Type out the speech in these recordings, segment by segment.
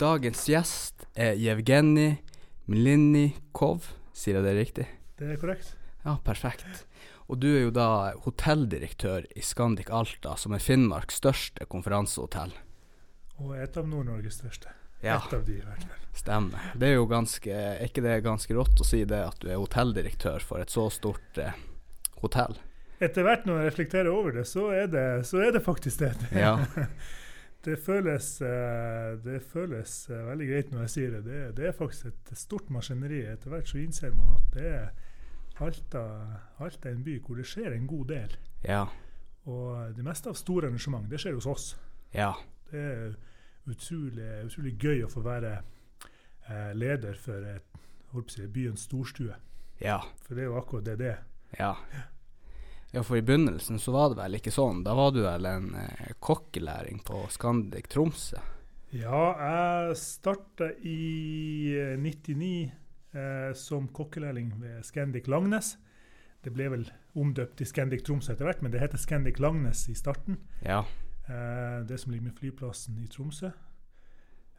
Dagens gjest er Jevgenij Mlinnikov. Sier jeg det riktig? Det er korrekt. Ja, perfekt. Og du er jo da hotelldirektør i Scandic Alta, som er Finnmarks største konferansehotell. Og et av Nord-Norges største. Ja, Et av de, i hvert fall. stemmer. Det er jo ganske Er ikke det ganske rått å si det, at du er hotelldirektør for et så stort eh, hotell? Etter hvert når jeg reflekterer over det, så er det, så er det faktisk det. Ja. Det føles, eh, det føles eh, veldig greit når jeg sier det. det. Det er faktisk et stort maskineri. Etter hvert så innser man at det er Alta, Alta er en by hvor det skjer en god del. Ja. Og det meste av store arrangement, det skjer hos oss. Ja. Det er utrolig, utrolig gøy å få være eh, leder for et, si, byens storstue. Ja. For det er jo akkurat det det er. Ja. Ja, for i begynnelsen så var det vel ikke sånn. Da var du vel en eh, kokkelæring på Scandic Tromsø? Ja, jeg starta i eh, 99 eh, som kokkelærling ved Scandic Langnes. Det ble vel omdøpt til Scandic Tromsø etter hvert, men det heter Scandic Langnes i starten. Ja. Eh, det som ligger med flyplassen i Tromsø.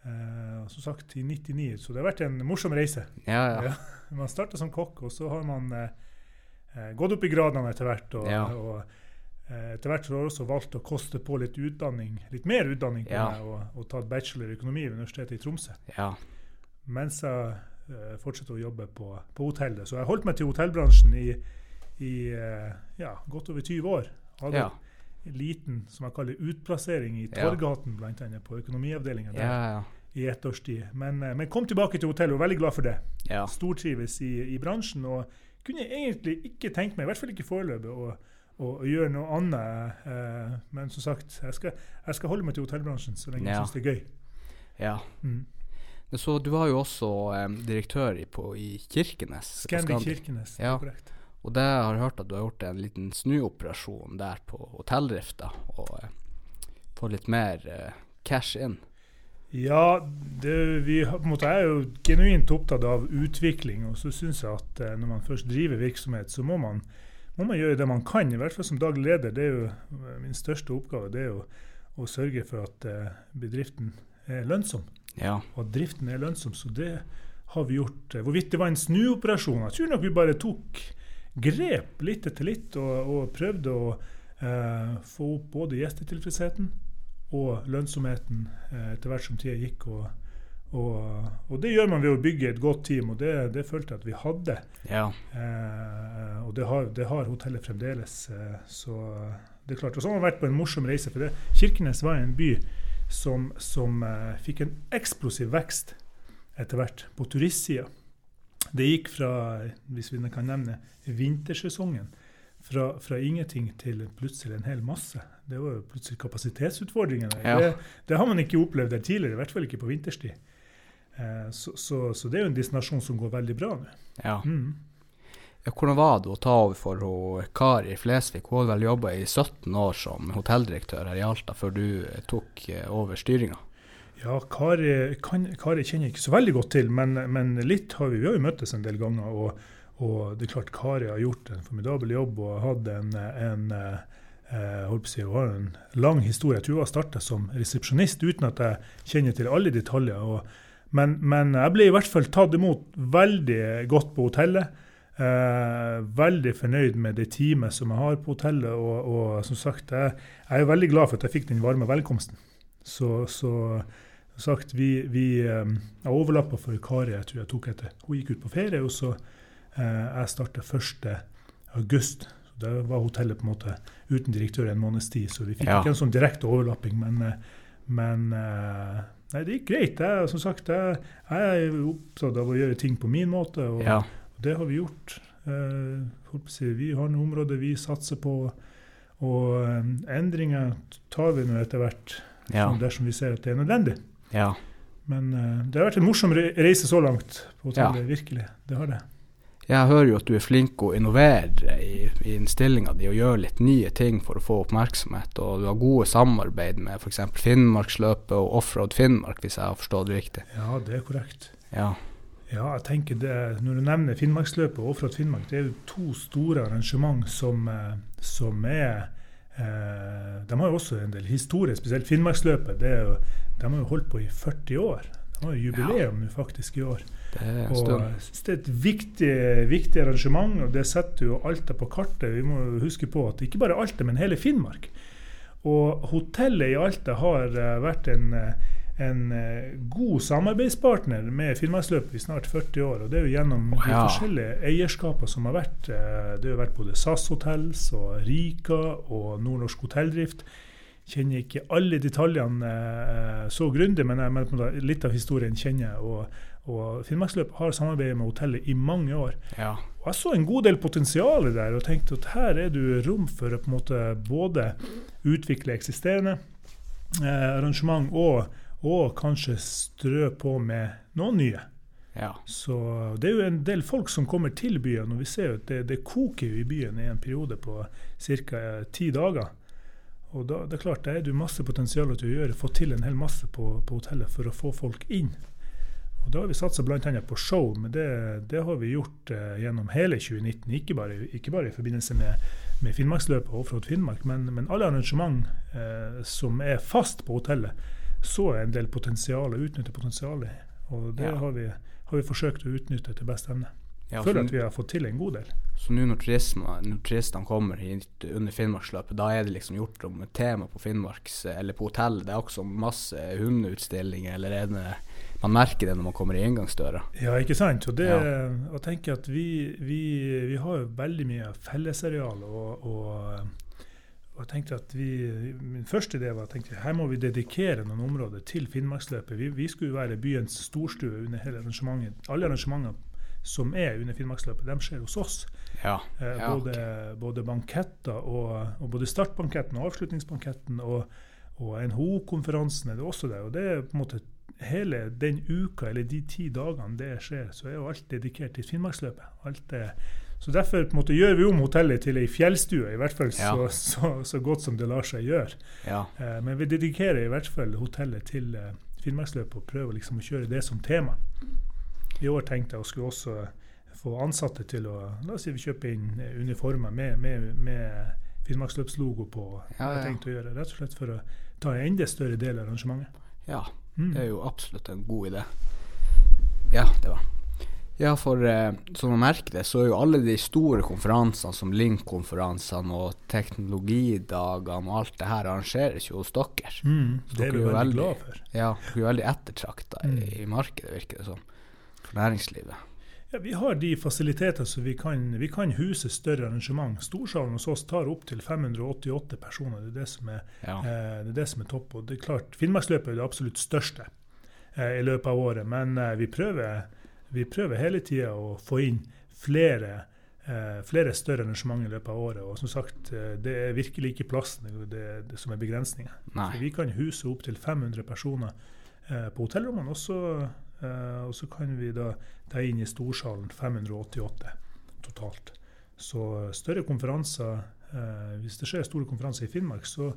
Eh, som sagt, i 99, så det har vært en morsom reise. Ja, ja. Ja. Man starta som kokk, og så har man eh, eh, gått opp i gradene etter hvert. Og, Ja. og eh, etter hvert så har jeg også valgt å koste på litt utdanning, litt mer utdanning på Ja. meg, og, og tatt bachelor i økonomi ved Universitetet i Tromsø. ja. Mens jeg eh, fortsetter å jobbe på, på hotellet. Så jeg holdt meg til hotellbransjen i, i eh, ja, godt over 20 år. Hadde Ja. en liten som jeg kaller utplassering i Ja. Torgaten, blant annet, på økonomiavdelinga der Ja, ja. i ett års tid. Men, eh, men kom tilbake til hotellet og var veldig glad for det ja. stortrives i, i bransjen og kunne jeg egentlig ikke tenkt meg, i hvert fall ikke foreløpig, å, å, å gjøre noe annet. Eh, men som sagt, jeg skal, jeg skal holde meg til hotellbransjen så lenge Ja. jeg syns det er gøy. ja. Mm. Så du var jo også eh, direktør i, på, i Kirkenes. Scandic. Kirkenes, Ja. korrekt. Og det har jeg hørt at du har gjort en liten snuoperasjon der på hotelldrifta, og eh, fått litt mer eh, cash in. Ja, det, vi, måte, jeg er jo genuint opptatt av utvikling. Og så syns jeg at eh, når man først driver virksomhet, så må man, må man gjøre det man kan. I hvert fall som daglig leder. Det er jo eh, min største oppgave. Det er jo å sørge for at eh, bedriften er lønnsom. Ja. og at driften er lønnsom. Så det har vi gjort. Hvorvidt det var en snuoperasjon Jeg tror nok vi bare tok grep litt etter litt og, og prøvde å eh, få opp både gjestetilfredsheten og lønnsomheten eh, etter hvert som tida gikk. Og, og, og det gjør man ved å bygge et godt team, og det, det følte jeg at vi hadde. Ja. Eh, og det har, det har hotellet fremdeles. Eh, så det er klart. Og så har man vært på en morsom reise. For det, Kirkenes var en by som, som eh, fikk en eksplosiv vekst etter hvert på turistsida. Det gikk fra, hvis vi kan nevne, vintersesongen. Fra, fra ingenting til plutselig en hel masse. Det var jo plutselig kapasitetsutfordringer. Ja. Det, det har man ikke opplevd der tidligere, i hvert fall ikke på vinterstid. Eh, så, så, så det er jo en destinasjon som går veldig bra nå. ja. Mm. Hvordan var det å ta over for hun Kari Flesvig? Hun hadde vel jobba i 17 år som hotelldirektør her i Alta, før du eh, tok eh, over styringa? Ja, Kari, kan, Kari kjenner jeg ikke så veldig godt til, men, men litt har vi, vi har jo møttes en del ganger. Og, og det er klart Kari har gjort en formidabel jobb og hatt en, en, eh, på å si, har en lang historie. Jeg tror hun har starta som resepsjonist uten at jeg kjenner til alle detaljer. Og, men, men jeg ble i hvert fall tatt imot veldig godt på hotellet. Eh, veldig fornøyd med det teamet som jeg har på hotellet. Og, og som sagt, jeg, jeg er veldig glad for at jeg fikk den varme velkomsten. Så, så sagt, vi, vi eh, Jeg overlappa for Kari, jeg tror jeg tok etter. Hun gikk ut på ferie, og så eh, jeg starta 1.8. Så Da var hotellet på en måte uten direktør en måneds tid, så vi fikk Ja. ikke en sånn direkte overlapping. Men, eh, men eh, nei, det gikk greit. Jeg, som sagt, jeg, jeg er opptatt av å gjøre ting på min måte, og, Ja. og det har vi gjort. Eh, vi har noen områder vi satser på, og eh, endringer tar vi nå etter hvert Ja. dersom vi ser at det er nødvendig. ja. Men eh, det har vært en morsom reise så langt på hotellet, virkelig. Det har det. Jeg hører jo at du er flink å innovere i, i innstillinga di og gjøre litt nye ting for å få oppmerksomhet. Og du har gode samarbeid med f.eks. Finnmarksløpet og Offroad Finnmark, hvis jeg har forstått det riktig. Ja, det er korrekt. Ja. Ja, jeg tenker det, Når du nevner Finnmarksløpet og Offroad Finnmark, det er jo to store arrangement som, eh, som er eh, De har jo også en del historie, spesielt Finnmarksløpet. det jo, De har jo holdt på i 40 år. De har jo jubileum ja. faktisk i år. Det Og det er et viktig, viktig arrangement, og det setter jo Alta på kartet. Vi må huske på at ikke bare Alta, men hele Finnmark. Og hotellet i Alta har eh, vært en, eh, en eh, god samarbeidspartner med Finnmarksløpet i snart 40 år. Og det er jo gjennom de Ja. forskjellige eierskapene som har vært. Det har vært både SAS Hotels og Rika og Nordnorsk Hotelldrift. Kjenner ikke alle detaljene eh, så grundig, men, jeg, men på en måte litt av historien kjenner jeg. Og, og Finnmarksløpet har samarbeidet med hotellet i mange år. Ja. Og jeg så en god del potensial der, og tenkte at her er det rom for å på en måte både utvikle eksisterende eh, arrangement og, og kanskje strø på med noen nye. ja. Så det er jo en del folk som kommer til byen, og vi ser jo at det, det koker jo i byen i en periode på ca. ti dager. Og da det er klart, det er jo masse potensial til å gjøre, få til en hel masse på, på hotellet for å få folk inn. Og Da har vi satsa bl.a. på show, men det, det har vi gjort eh, gjennom hele 2019. Ikke bare, ikke bare i forbindelse med, med Finnmarksløpet og Offroad Finnmark, men, men alle arrangement eh, som er fast på hotellet, så er en del potensial å utnytte potensialet. Og det Ja. har, vi, har vi forsøkt å utnytte til beste evne. Ja Føler at vi har fått til en god del. Så nå når, når turistene kommer hit under Finnmarksløpet, da er det liksom gjort om et tema på Finnmarks, eller på hotellet. Det er også masse hundeutstillinger, eller er det Man merker det når man kommer i inngangsdøra. Ja, ikke sant? Og det, Ja. og tenker at vi, vi, vi har jo veldig mye fellesareal. Og, og, og jeg tenkte at vi, Min første idé var at her må vi dedikere noen områder til Finnmarksløpet. Vi, vi skulle være byens storstue under hele arrangementet. Alle arrangementer som er under Finnmarksløpet, de skjer hos oss. Ja. Eh, Ja, både, både banketter og, og både startbanketten og avslutningsbanketten og, og NHO-konferansen er det også der. Og det er på en måte hele den uka, eller de ti dagene det skjer, så er jo alt dedikert til Finnmarksløpet. Alt er, så derfor måte gjør vi om hotellet til ei fjellstue, i hvert fall så, så, så godt som det lar seg gjøre. ja. Eh, men vi dedikerer i hvert fall hotellet til eh, Finnmarksløpet og prøver liksom å kjøre det som tema. I år tenkte jeg å skulle også få ansatte til å La oss si vi kjøper inn eh, uniformer med, med, med Finnmarksløpslogo på. Ja, Jeg ja. tenkte å gjøre Rett og slett for å ta en enda større del av arrangementet. ja. Mm. Det er jo absolutt en god idé. Ja, det var Ja, for eh, som man merker det, så er jo alle de store konferansene, som Link-konferansene og teknologidagene og alt det her, arrangeres jo hos dere. Mm. Det er vi veldig veldig- glad for. Ja, dere er veldig ettertrakta Mm. i markedet, virker det som. For næringslivet. Ja, vi har de fasiliteter så vi kan, vi kan huse større arrangement. Storsalen hos oss tar opptil 588 personer. Det er det som er Ja. Eh, Det er det som er topp. Og det er klart, Finnmarksløpet er det absolutt største eh, i løpet av året, men eh, vi, prøver, vi prøver hele tida å få inn flere, eh, flere større arrangement i løpet av året. Og som sagt, eh, det er virkelig ikke plassen det, det, som er begrensningen. Vi kan huse opptil 500 personer eh, på hotellrommene, og eh, og så kan vi da ta inn i storsalen 588 totalt. Så større konferanser uh, Hvis det skjer store konferanser i Finnmark, så,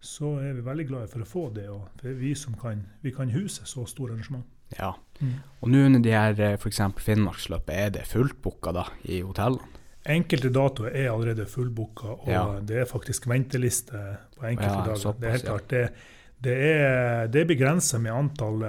så er vi veldig glade for å få det. Og det er vi som kan, vi kan huse så store arrangement. Ja. Og nå under de her f.eks. Finnmarksløpet, er det fulltbooka da i hotellene? Enkelte datoer er allerede fullbooka, og Ja. det er faktisk venteliste på enkelte Ja, dager. såpass, det er helt klart. Det, det er, det er begrensa med antall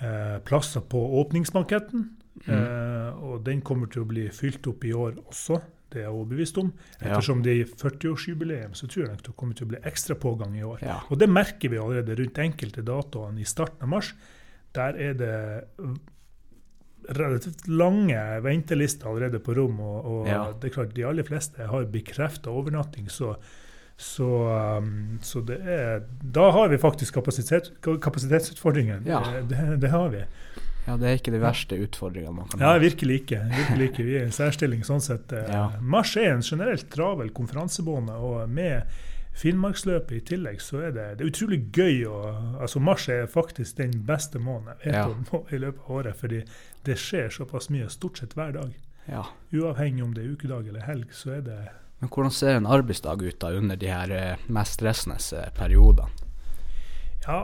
eh, plasser på åpningsbanketten. Mm. Eh, og den kommer til å bli fylt opp i år også, det er jeg overbevist om. Ettersom det er 40-årsjubileum, så tror jeg nok det kommer til å bli ekstra pågang i år. Ja. Og det merker vi allerede rundt enkelte datoene i starten av mars. Der er det relativt lange ventelister allerede på rom. Og, og Ja. det er klart, de aller fleste har bekrefta overnatting, så, så, um, så det er Da har vi faktisk kapasitet, kapasitetsutfordringen. Ja. Det, det, har vi. ja, det er ikke de verste utfordringene man kan Ja, virkelig ikke. Virkelig ikke. Vi er i en særstilling sånn sett. Ja. Mars er en generelt travel konferansebane. og med Finnmarksløpet i tillegg, så er det, det er utrolig gøy. å- altså Mars er faktisk den beste måneden Ja. i løpet av året, fordi det skjer såpass mye stort sett hver dag. Ja. Uavhengig om det er ukedag eller helg, så er det Men hvordan ser en arbeidsdag ut da under de her eh, mest stressende eh, periodene? Ja,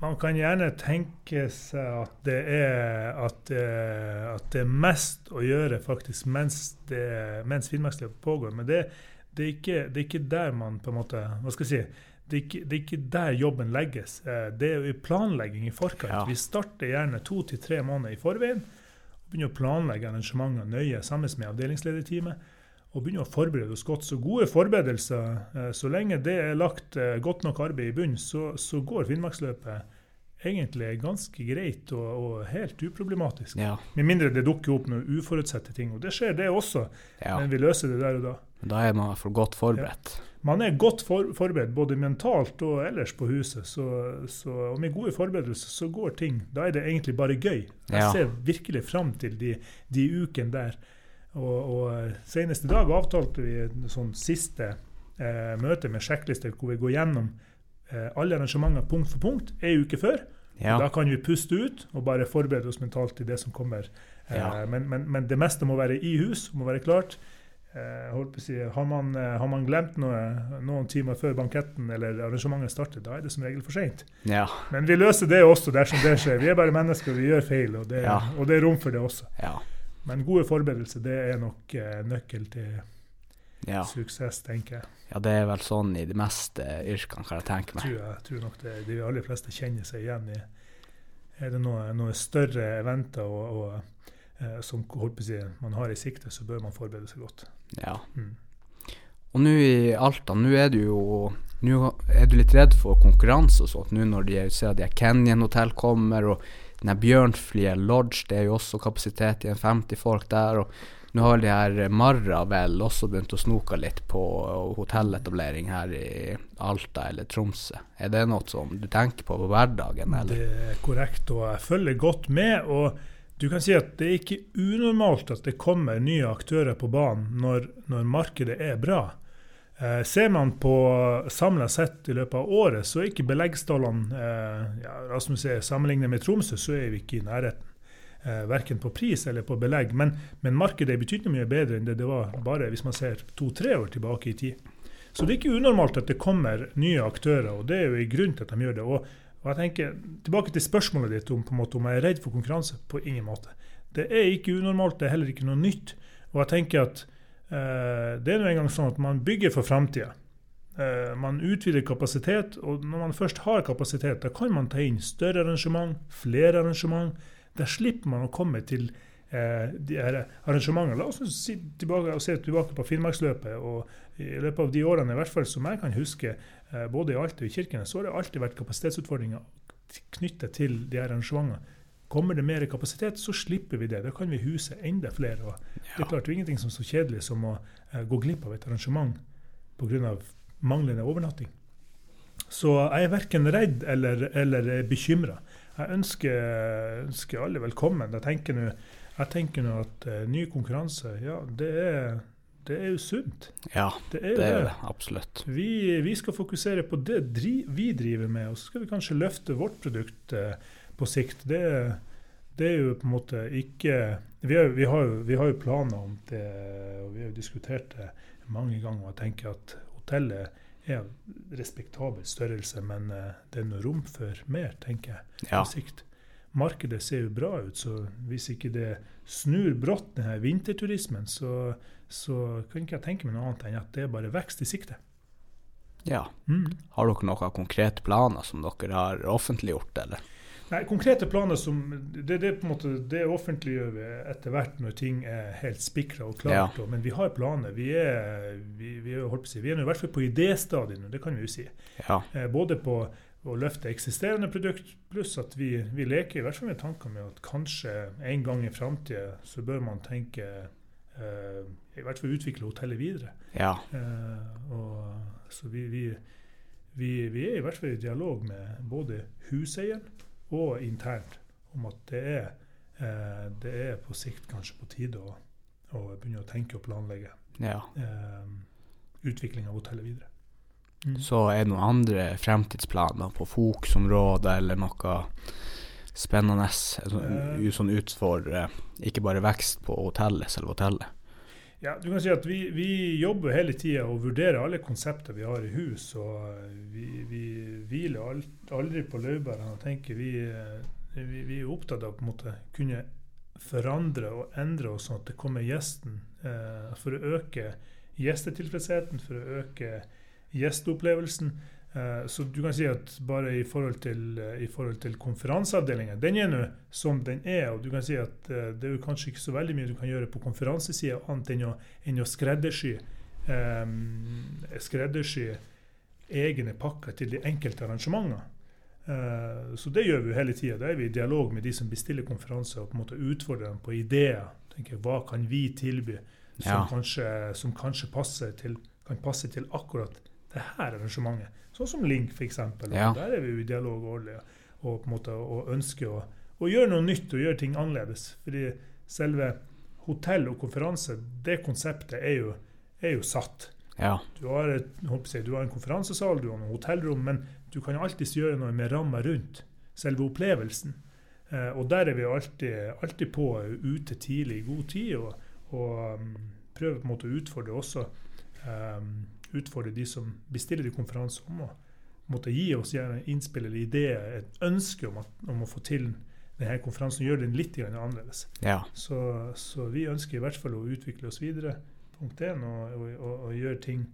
man kan gjerne tenke seg at det er at, eh, at det er mest å gjøre faktisk mens, det, mens Finnmarksløpet pågår. Men det, det, er ikke, det er ikke der man på en måte Hva skal jeg si? det er, ikke, det er ikke der jobben legges. Det er jo i planlegging i forkant. Ja. Vi starter gjerne to til tre måneder i forveien. og Begynner å planlegge arrangementer nøye sammen med avdelingslederteamet. Og begynner å forberede oss godt. Så gode forberedelser, eh, så lenge det er lagt eh, godt nok arbeid i bunnen, så, så går Finnmarksløpet egentlig ganske greit og, og helt uproblematisk. Ja. Med mindre det dukker opp noen uforutsette ting. Og det skjer, det også. ja. Men vi løser det der og da. Da er man i hvert fall godt forberedt. Man er godt for, forberedt både mentalt og ellers på huset. Så, så, og med gode forberedelser så går ting. Da er det egentlig bare gøy. Jeg Ja. ser virkelig fram til de, de ukene der. Og, og senest i dag avtalte vi et sånn siste eh, møte med sjekklister hvor vi går gjennom eh, alle arrangementer punkt for punkt ei uke før. Ja. Da kan vi puste ut og bare forberede oss mentalt til det som kommer. Eh, Ja. men, men, men det meste må være i hus, må være klart. Eh, si, har, man, eh, har man glemt noe noen timer før banketten eller arrangementet starter, da er det som regel for seint. Ja. Men vi løser det også dersom det skjer. Vi er bare mennesker, vi gjør feil, og det, Ja. og det er rom for det også. Men gode forberedelser det er nok eh, nøkkel til Ja. suksess, tenker jeg. ja, det er vel sånn i de meste yrkene, kan jeg tenke meg. Tror jeg tror nok det, de aller fleste kjenner seg igjen i Er det noe, noe større eventer og, og, eh, som si, man har i sikte, så bør man forberede seg godt. Ja. Mm. Og nå i Alta, nå er du jo Nå er du litt redd for konkurranse og sånt, nå når de ser at Kenyan hotell kommer, og den her Lodge, det er jo også kapasitet i en 50 folk der, og nå har de her Marra vel også begynt å snoke litt på hotelletablering her i Alta eller Tromsø. Er det noe som du tenker på på hverdagen, eller? Det er korrekt, og jeg følger godt med. og du kan si at Det er ikke unormalt at det kommer nye aktører på banen når, når markedet er bra. Eh, ser man på samla sett i løpet av året, så er ikke beleggstallene eh, ja, Rasmus er Sammenlignet med Tromsø, så er vi ikke i nærheten. Eh, verken på pris eller på belegg. Men, men markedet er betydelig mye bedre enn det det var bare hvis man ser to-tre år tilbake i tid. Så det er ikke unormalt at det kommer nye aktører, og det er jo en grunn til at de gjør det. Og, og jeg tenker, Tilbake til spørsmålet ditt om, på en måte, om jeg er redd for konkurranse. På ingen måte. Det er ikke unormalt, det er heller ikke noe nytt. Og jeg tenker at det er nå engang sånn at man bygger for framtida. Eh, man utvider kapasitet, og når man først har kapasitet, da kan man ta inn større arrangement, flere arrangement. Der slipper man å komme til eh, de her arrangementene. La oss si tilbake, se tilbake på Finnmarksløpet. og I løpet av de årene i hvert fall som jeg kan huske, eh, både i Alta og i Kirkenes, så har det alltid vært kapasitetsutfordringer knyttet til de her arrangementene. Kommer det mer kapasitet, så slipper vi det. Da kan vi huse enda flere. og Det er klart, det er ingenting som er så kjedelig som å eh, gå glipp av et arrangement pga. manglende overnatting. Så jeg er verken redd eller, eller bekymra. Jeg ønsker, ønsker alle velkommen. Jeg tenker nå jeg tenker nå at uh, ny konkurranse, ja, det er, det er jo sunt. Ja, Det er det er det. absolutt. Vi, vi skal fokusere på det vi driver med, og så skal vi kanskje løfte vårt produkt eh, på sikt. Det, det er jo på en måte ikke Vi har, vi har, vi har jo planer om det, og vi har jo diskutert det mange ganger. og Jeg tenker at hotellet er respektabel størrelse, men eh, det er noe rom for mer, tenker jeg Ja. på sikt. Markedet ser jo bra ut, så hvis ikke det snur brått, denne vinterturismen, så, så kan ikke jeg tenke meg noe annet enn at det er bare vekst i sikte. ja. Mm. Har dere noen konkrete planer som dere har offentliggjort, eller? Nei, Konkrete planer som det, det, på en måte, det offentliggjør vi etter hvert når ting er helt spikra og klart. Og, men vi har planer. Vi er, vi, vi, er, holdt på å si, vi er i hvert fall på idéstadiet nå, det kan vi jo si. Ja. Eh, både på å løfte eksisterende produkt, pluss at vi, vi leker i hvert fall med tanker med at kanskje en gang i framtida så bør man tenke eh, I hvert fall utvikle hotellet videre. Ja. Eh, og, så vi, vi, vi, vi er i hvert fall i dialog med både huseieren og internt om at det er, eh, det er på sikt kanskje på tide å, å begynne å tenke og planlegge ja. eh, utvikling av hotellet videre. Mm. Så er det noen andre fremtidsplaner på Fokusområdet eller noe spennende sånn, Eh. sånn utfor, eh, ikke bare vekst på hotellet, selve hotellet? Ja, du kan si at Vi, vi jobber hele tida og vurderer alle konsepter vi har i hus. og Vi, vi hviler aldri på laurbærene. og tenker vi, eh, vi, vi er opptatt av å kunne forandre og endre oss sånn at det kommer gjesten. Eh, for å øke gjestetilfredsheten, for å øke gjesteopplevelsen. Eh, så du kan si at bare i forhold til, i forhold til konferanseavdelingen Den er nå som den er. Og du kan si at det er jo kanskje ikke så veldig mye du kan gjøre på konferansesida annet enn å, enn å skreddersy, um, skreddersy egne pakker til de enkelte arrangementene. Uh, så det gjør vi jo hele tida. Da er vi i dialog med de som bestiller konferanser, og på en måte utfordrer dem på ideer. Tenker, Hva kan vi tilby som, ja. kanskje, som kanskje passer til, kan passe til akkurat det her arrangementet? Sånn som Link, f.eks. Ja. Der er vi jo i dialog årlig og, på en måte, og ønsker å, å, gjøre noe nytt og gjøre ting annerledes. Fordi selve hotell og konferanse, det konseptet er jo, er jo satt. Ja. Du, har et, jeg, du, har en konferansesal, du har noen hotellrom, men du kan alltids gjøre noe med ramma rundt selve opplevelsen. Eh, og der er vi alltid, alltid på ute tidlig, i god tid, og, og um, prøver på en måte å utfordre også um, utfordre de som bestiller de konferanser, om å måtte gi oss gjerne innspill eller ideer, et ønske om, at, om, å få til denne konferansen, gjøre den litt annerledes. Ja. Så, så, vi ønsker i hvert fall å utvikle oss videre, punkt én, og, og, og, og gjøre ting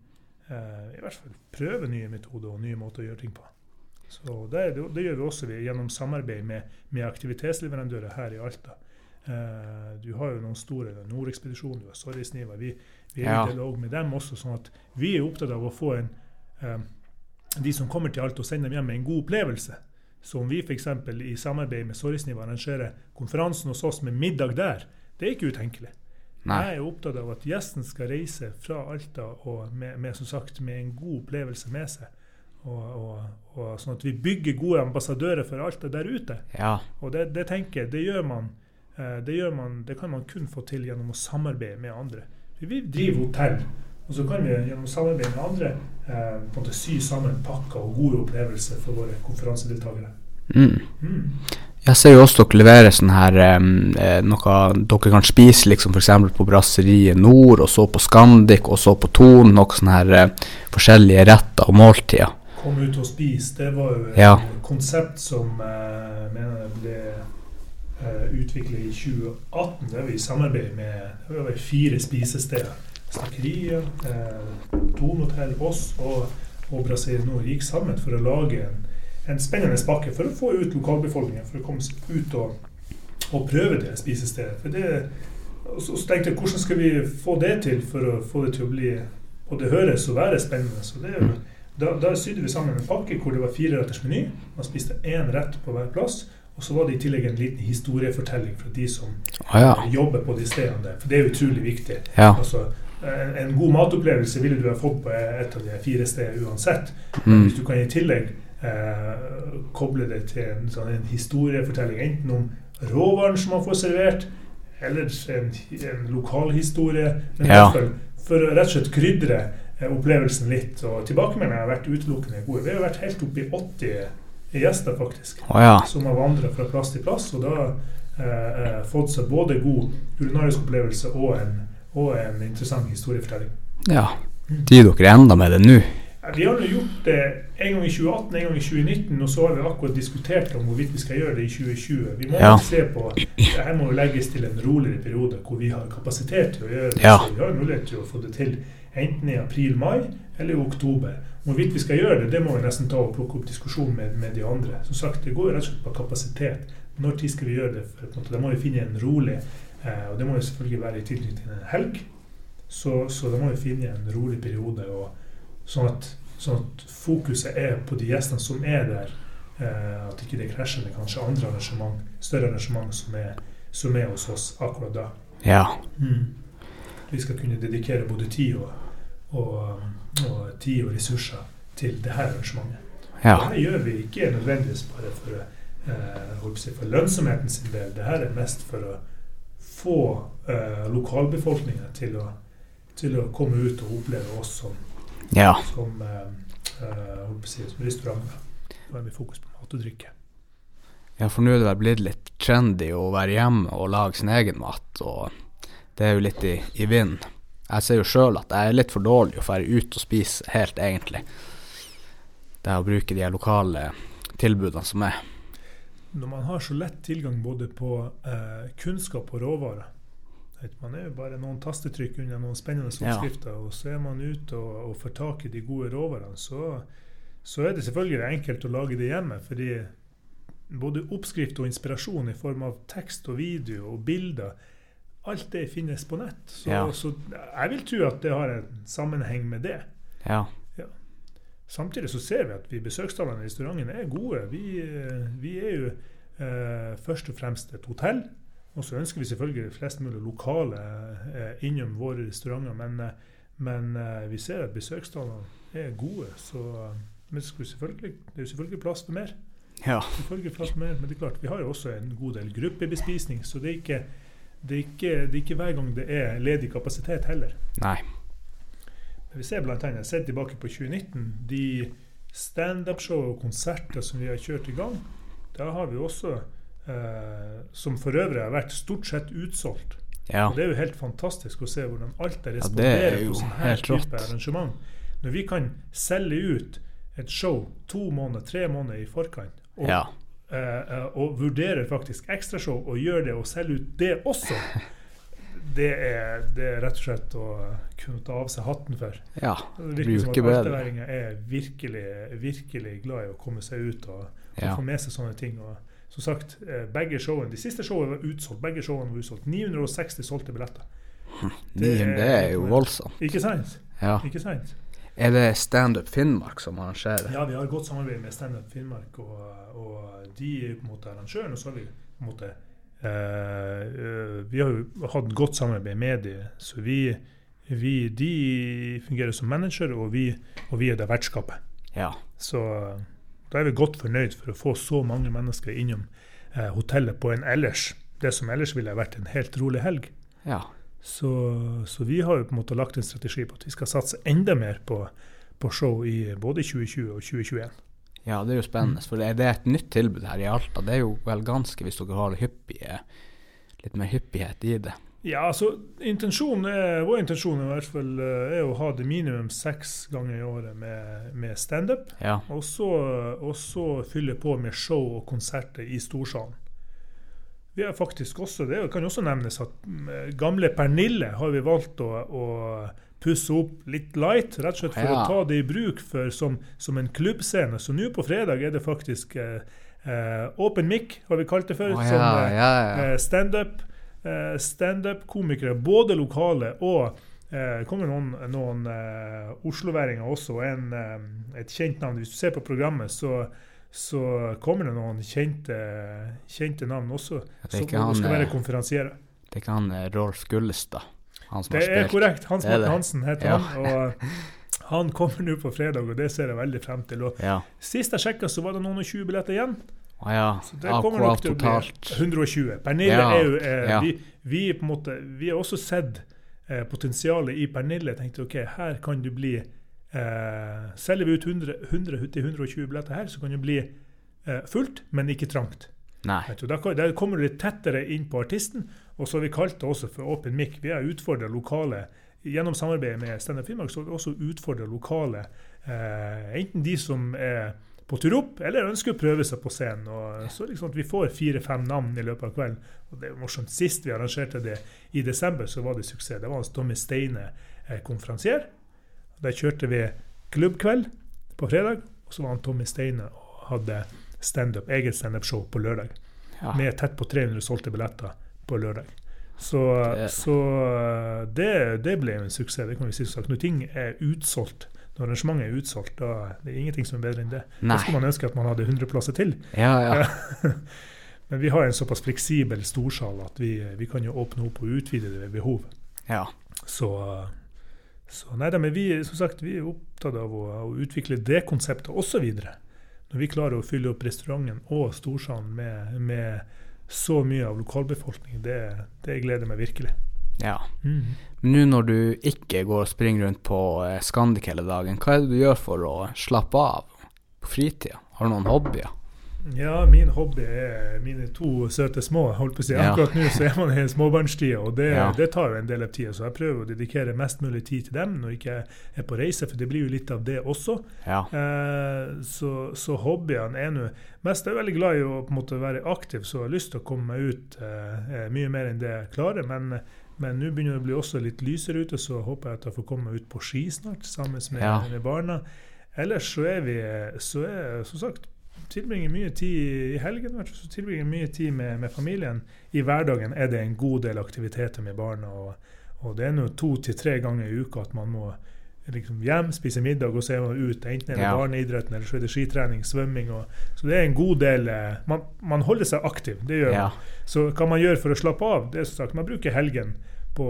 eh, I hvert fall prøve nye metoder og nye måter å gjøre ting på. Så det, det, det gjør vi også gjennom samarbeid med, med aktivitetsleverandører her i Alta. Uh, du har jo noen store Nordekspedisjonen, du har Sorrisniva. Vi, vi er ja. i dialog med dem også. sånn at vi er opptatt av å få en, um, de som kommer til Alta, og sende dem hjem med en god opplevelse. Så om vi f.eks. i samarbeid med Sorrisniv arrangerer konferansen hos oss med middag der, det er ikke utenkelig. Nei. Jeg er opptatt av at gjesten skal reise fra Alta og med, med, som sagt, med en god opplevelse med seg. Og, og, og, sånn at vi bygger gode ambassadører for Alta der ute. Ja. Og det, det tenker jeg, det gjør man det, gjør man, det, kan man kun få til gjennom å samarbeide med andre. Vi driver hotell, og så kan vi gjennom samarbeid med andre eh, på en måte sy sammen pakker og gode opplevelser for våre konferansedeltakere. Mm. Mm. Jeg ser jo også dere leverer sånn her eh, noe dere kan spise liksom f.eks. på Brasseriet Nord, og så på Scandic, og så på Ton. Noen sånne her eh, forskjellige retter og måltider. Kom ut og spis, det var jo et ja. konsept som eh, mener ble utvikle i 2018. Det er vi i samarbeid med over fire spisesteder. Snakkeriet, Tonhotell, oss og, og Brasil Nord gikk sammen for å lage en, en spennende pakke for å få ut lokalbefolkningen. For å komme ut og, og prøve det spisestedet. For det, så tenkte jeg hvordan skal vi få det til for å få det til å bli Og det høres og være spennende. Så det, da, da sydde vi sammen en pakke hvor det var fire retters meny. Man spiste én rett på hver plass. Og så var det i tillegg en liten historiefortelling fra de som ah, ja. jobber på de stedene der. For det er utrolig viktig. Ja. Altså, en, en, god matopplevelse ville du ha fått på et av de fire stedene uansett. Mm. Hvis du kan i tillegg eh, koble det til en, sånn, en, historiefortelling, enten om råvaren som man får servert, eller en, en lokalhistorie. Men ja. for å rett og slett krydre eh, opplevelsen litt. Og tilbakemeldingene har vært utelukkende gode. Vi har vært helt oppe i 80 gjester, faktisk. Oh, ja. Som har vandra fra plass til plass. Og da eh, eh, fått seg både god urinarisk opplevelse og en, og en interessant historiefortelling. Ja. Driver dere enda med det nå? Vi har gjort det en gang i 2018, en gang i 2019, og så har vi akkurat diskutert om hvorvidt vi skal gjøre det i 2020. Vi må ja. se på Dette må jo legges til en roligere periode hvor vi har kapasitet til å gjøre det. Ja. Så vi har mulighet til å få det til enten i april-mai eller i oktober. Hvorvidt vi skal gjøre det, det må vi nesten ta og plukke opp diskusjon med, med, de andre. Som sagt, Det går rett og slett på kapasitet. Når tid skal vi gjøre det? For, da må vi finne en rolig eh, Og det må jo selvfølgelig være i tilknytning til en helg. Så, så, da må vi finne en rolig periode. Og, sånn, at, sånn, at, fokuset er på de gjestene som er der. Eh, at ikke det krasjer med kanskje andre arrangement, større arrangement som er, som er hos oss akkurat da. Ja. Mm. Vi skal kunne dedikere både tid og, og og tid og ressurser til det her arrangementet. Ja. Det gjør vi ikke nødvendigvis bare for, eh, for lønnsomheten sin del. Det her er mest for å få eh, lokalbefolkninga til, til, å komme ut og oppleve oss som, ja. som, eh, eh som restauranter. Da er vi fokus på mat og drikke. Ja, for nå er det vel blitt litt trendy å være hjemme og lage sin egen mat, og det er jo litt i, i vinden. Jeg ser jo sjøl at jeg er litt for dårlig å dra ut og spise helt, egentlig. Det er å bruke de lokale tilbudene som er. Når man har så lett tilgang både på eh, kunnskap og råvarer Man er jo bare noen tastetrykk unna noen spennende oppskrifter, ja. og så er man ute og, og, får tak i de gode råvarene, så, så er det selvfølgelig enkelt å lage det hjemme. fordi både oppskrift og inspirasjon i form av tekst og video og bilder Alt det finnes på nett. Så, Ja. så jeg vil tro at det har en sammenheng med det. Ja. Samtidig så ser vi at vi besøkstallene i restauranten er gode. Vi, eh, vi er jo eh, først og fremst et hotell. Og så ønsker vi selvfølgelig flest mulig lokale eh, innom våre restauranter. Men, eh, men eh, vi ser at besøkstallene er gode. Så eh, men det er jo selvfølgelig plass for mer. ja. Selvfølgelig plass for mer. Men det er klart, vi har jo også en god del gruppebespisning. Så det er ikke, det er ikke, det er ikke hver gang det er ledig kapasitet heller. Nei. Men Vi ser blant annet, jeg ser tilbake på 2019, de standup-show og konserter som vi har kjørt i gang. Da har vi også, eh, som for øvrig har vært stort sett utsolgt. Ja. Og Det er jo helt fantastisk å se hvordan alt er responderer ja, på sånn her type arrangement. Når vi kan selge ut et show to måneder, tre måneder i forkant, og, Ja. Eh, eh, og vurderer faktisk ekstrashow og gjør det og selger ut det også, det er, det er rett og slett å kunne ta av seg hatten for. ja. Det virker som at alteværinger er virkelig, virkelig glad i å komme seg ut og, og Ja. få med seg sånne ting. Og som sagt, eh, begge showene, De siste showene var utsolgt. Begge showene var utsolgt. 960 solgte billetter. Det, det er jo voldsomt. Ikke sant? Ja. Ikke sant? Er det Standup Finnmark som arrangerer? Ja, vi har godt samarbeid med Standup Finnmark, og, og de er på en måte arrangøren. Og så har vi på en måte eh, eh, Vi har jo hatt godt samarbeid med dem, så vi, vi De fungerer som manager, og vi, og vi er det vertskapet. Ja. Så da er vi godt fornøyd for å få så mange mennesker innom eh, hotellet på en ellers det som ellers ville vært en helt rolig helg. Ja. Så, så vi har jo på en måte lagt en strategi på at vi skal satse enda mer på, på show i både 2020 og 2021. ja, det er jo spennende. For er det et nytt tilbud her i Alta? Det er jo vel ganske hvis dere har hyppige, litt mer hyppighet i det. Ja, altså intensjonen er, Vår intensjon er i hvert fall eh, er å ha det minimum seks ganger i året med, med standup. Ja. Og så fylle på med show og konserter i storsalen. Vi har faktisk også, Det kan også nevnes at mm, gamle Pernille har vi valgt å, å pusse opp litt light, rett og slett for Ja. å ta det i bruk for, som, som en klubbscene. Så nå på fredag er det faktisk eh, eh, open mic, har vi kalt det før. Ja, som, eh, ja, ja. eh, standup. Eh, Standup-komikere, både lokale og eh, det kommer noen, noen eh, osloværinger også, en, eh, et kjent navn. Hvis du ser på programmet, så, så kommer det noen kjente, kjente navn også. Som han, skal være eh, konferansierer. Det er ikke han eh, Rolf Gullestad, han som Det er korrekt. Hans Morten. Hansen heter Ja. han. og Han kommer nå på fredag, og det ser jeg veldig frem til. Og Ja. Sist jeg sjekka, så var det noen og 20 billetter igjen. Ah, ja. Så det kommer nok til å bli totalt. 120. Pernille Ja, er jo eh, vi, vi, på en måte, vi har også sett eh, potensialet i Pernille. tenkte ok, her kan du bli eh, Selger vi ut 100, 100 til 120 billetter her, så kan det bli eh, fullt, men ikke trangt. Da, kan- kommer du litt tettere inn på artisten. Og så har vi kalt det også for Open Mic. Vi har utfordra lokale Gjennom samarbeidet med Standup Finnmark så har vi også utfordra lokale, eh, enten de som er på tur opp, eller ønsker å prøve seg på scenen. Og så liksom at Vi får fire-fem navn i løpet av kvelden. Og det er morsomt. Sist vi arrangerte det i desember, så var det suksess. Det var hans Tommy Steine eh, konferansier. Der kjørte vi klubbkveld på fredag, og så var han Tommy Steine og hadde standup, eget standup-show på lørdag Ja. med tett på 300 solgte billetter på lørdag. Så, Det- så det, det ble en suksess. det kan vi si sagt. Når ting er utsolgt, når arrangementet er utsolgt, da det er ingenting som er bedre enn det. Da skulle man ønske at man hadde 100 plasser til. Ja, ja. Men vi har en såpass fleksibel storsal at vi, vi kan jo åpne opp og utvide det ved behov. ja. Så, så nei da, men vi, som sagt, vi er opptatt av å, å utvikle det konseptet også videre. Når vi klarer å fylle opp restauranten og storsalen med, med så mye av lokalbefolkningen, det, det gleder meg virkelig. ja. Mm. Men nå når du ikke går og springer rundt på eh, Scandic hele dagen, hva er det du gjør for å slappe av på fritida? Har du noen hobbyer? Ja, min hobby er mine to søte små. holdt på å si. Ja. Akkurat nå så er man i småbarnstida, og det, Ja. det tar en del av tida. Så jeg prøver å dedikere mest mulig tid til dem når jeg ikke er på reise, for det blir jo litt av det også. Ja. Eh, så, så hobbyene er nå Mest er veldig glad i å på en måte være aktiv, så jeg har lyst til å komme meg ut eh, eh, mye mer enn det jeg klarer. Men, men nå begynner det å bli også litt lysere ute, så håper jeg at jeg får komme meg ut på ski snart sammen med, Ja. med barna. ellers så er vi så er, som sagt, tilbringer mye tid i helgen, så tilbringer mye tid med, med, familien. I hverdagen er det en god del aktiviteter med barna. og, og det er nå to til tre ganger i uka at man må liksom hjem, spise middag og man ute. Enten er det ja. barneidretten eller så er det skitrening, svømming. Og, så det er en god del eh, man, man holder seg aktiv. det gjør ja. man. Så hva man gjør for å slappe av, det er som sagt, man bruker helgen på,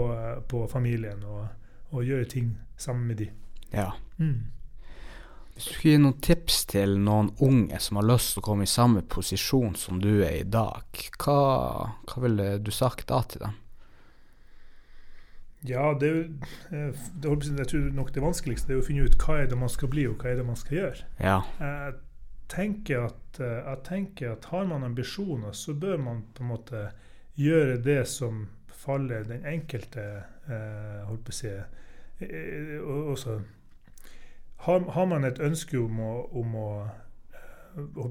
på familien og, og gjøre ting sammen med de. Ja. Mm. Hvis du skulle gi noen tips til noen unge som har lyst til å komme i samme posisjon som du er i dag, hva, hva ville du sagt da til dem? Ja, det er jo eh, Jeg tror nok det vanskeligste er å finne ut hva er det man skal bli, og hva er det man skal gjøre. Ja. Jeg, tenker at, eh, jeg tenker at har man ambisjoner, så bør man på en måte gjøre det som faller den enkelte eh, holdt på å si, eh, også har, har, man et ønske om å, om å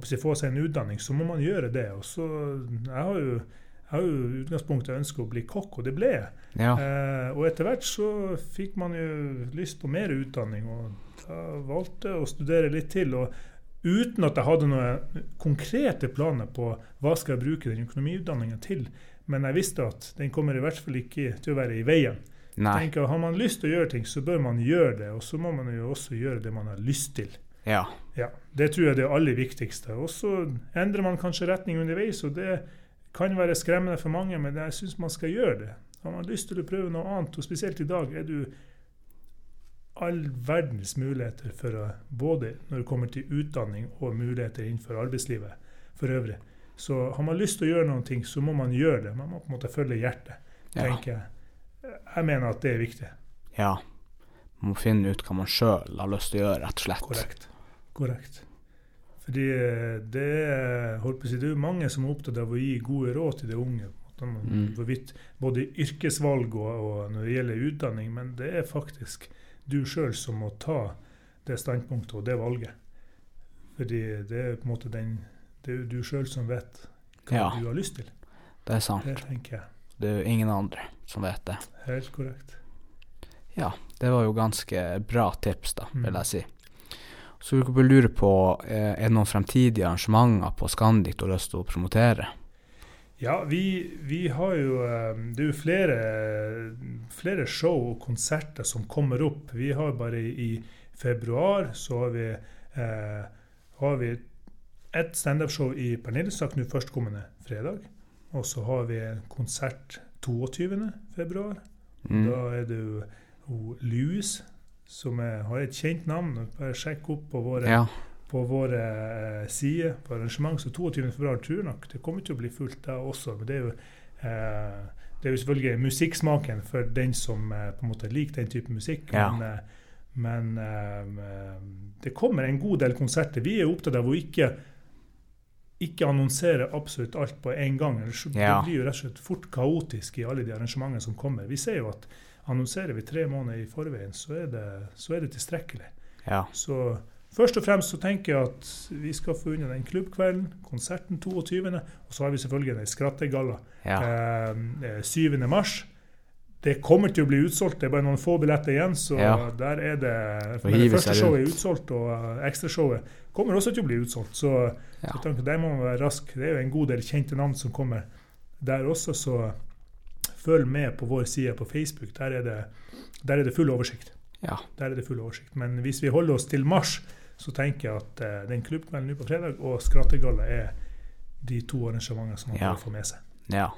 si, få seg en utdanning, så må man gjøre det. Og så, jeg har jo jeg har jo utgangspunktet ønsket å bli kokk, og det ble jeg. Ja. Eh, og etter hvert så fikk man jo lyst på mer utdanning, og da valgte jeg å studere litt til. og Uten at jeg hadde noen konkrete planer på hva skal jeg bruke den økonomiutdanninga til. Men jeg visste at den kommer i hvert fall ikke til å være i veien. Nei. Tenker, har man lyst til å gjøre ting, så bør man gjøre det. Og så må man jo også gjøre det man har lyst til. Ja. ja det tror jeg er det aller viktigste. Og så endrer man kanskje retning underveis, og det kan være skremmende for mange, men jeg syns man skal gjøre det. Har man lyst til å prøve noe annet, og spesielt i dag, er du all verdens muligheter for å Både når det kommer til utdanning og muligheter innenfor arbeidslivet for øvrig. Så har man lyst til å gjøre noen ting, så må man gjøre det. Man må på en måte følge hjertet, tenker jeg jeg mener at det er viktig. Ja. Man må finne ut hva man sjøl har lyst til å gjøre, rett og slett. Korrekt. Korrekt. Fordi eh, det holdt på å si, det er mange som er opptatt av å gi gode råd til de unge. Mm. Både yrkesvalg og, og, når det gjelder utdanning, men det er faktisk du sjøl som må ta det standpunktet og det valget. Fordi det er på en måte den, det er du sjøl som vet hva ja. du har lyst til. Det er sant. Det tenker jeg. Det er jo ingen andre som vet det. Helt korrekt. Ja, det var jo ganske bra tips, da, vil mm. jeg si. Så vi kan lure på, eh, er det noen fremtidige arrangementer på Scandic du har lyst til å promotere? Ja, vi, vi, har jo eh, Det er jo flere, flere, show og konserter som kommer opp. Vi har bare i februar så har vi, eh, har vi et standup-show i Pernillesak nå førstkommende fredag. Og så har vi en konsert 22. februar. Mm. Da er det jo Louis som er, har et kjent navn. Bare sjekk opp på våre, ja. på våre uh, sider på arrangement. Så 22. februar tror jeg nok det kommer til å bli fullt da også. Men det er jo, eh, det er jo selvfølgelig musikksmaken for den som eh, på en måte liker den type musikk. Ja. Men, men det kommer en god del konserter. Vi er opptatt av å ikke ikke annonsere absolutt alt på en gang. Ellers ja. Det blir jo rett og slett fort kaotisk i alle de arrangementene som kommer. Vi ser jo at annonserer vi tre måneder i forveien, så er det, så er det tilstrekkelig. Ja. Så først og fremst så tenker jeg at vi skal få unna den klubbkvelden, konserten 22., og så har vi selvfølgelig den skrattegalla ja. eh, 7. Eh, mars. Det kommer til å bli utsolgt, det er bare noen få billetter igjen. Så ja. der er det det første showet er utsolgt, og uh, ekstrashowet kommer også til å bli utsolgt. Så, ja. så der må man være rask. Det er jo en god del kjente navn som kommer der også, så følg med på vår side på Facebook. Der er det, der er det full oversikt. Ja. Der er det full oversikt. Men hvis vi holder oss til mars, så tenker jeg at uh, den klubbkvelden nå på fredag og Skrattegalla er de to arrangementene som man ja. får få med seg. Ja.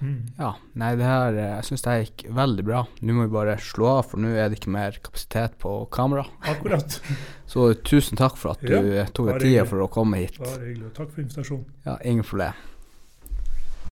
Mm. Ja, nei, det her eh, Jeg syns det gikk veldig bra. Nå må vi bare slå av, for nå er det ikke mer kapasitet på kamera. Akkurat. Så tusen takk for at du ja, tok deg tida for å komme hit. Bare hyggelig. Takk for invitasjonen. Ja, ingen problem.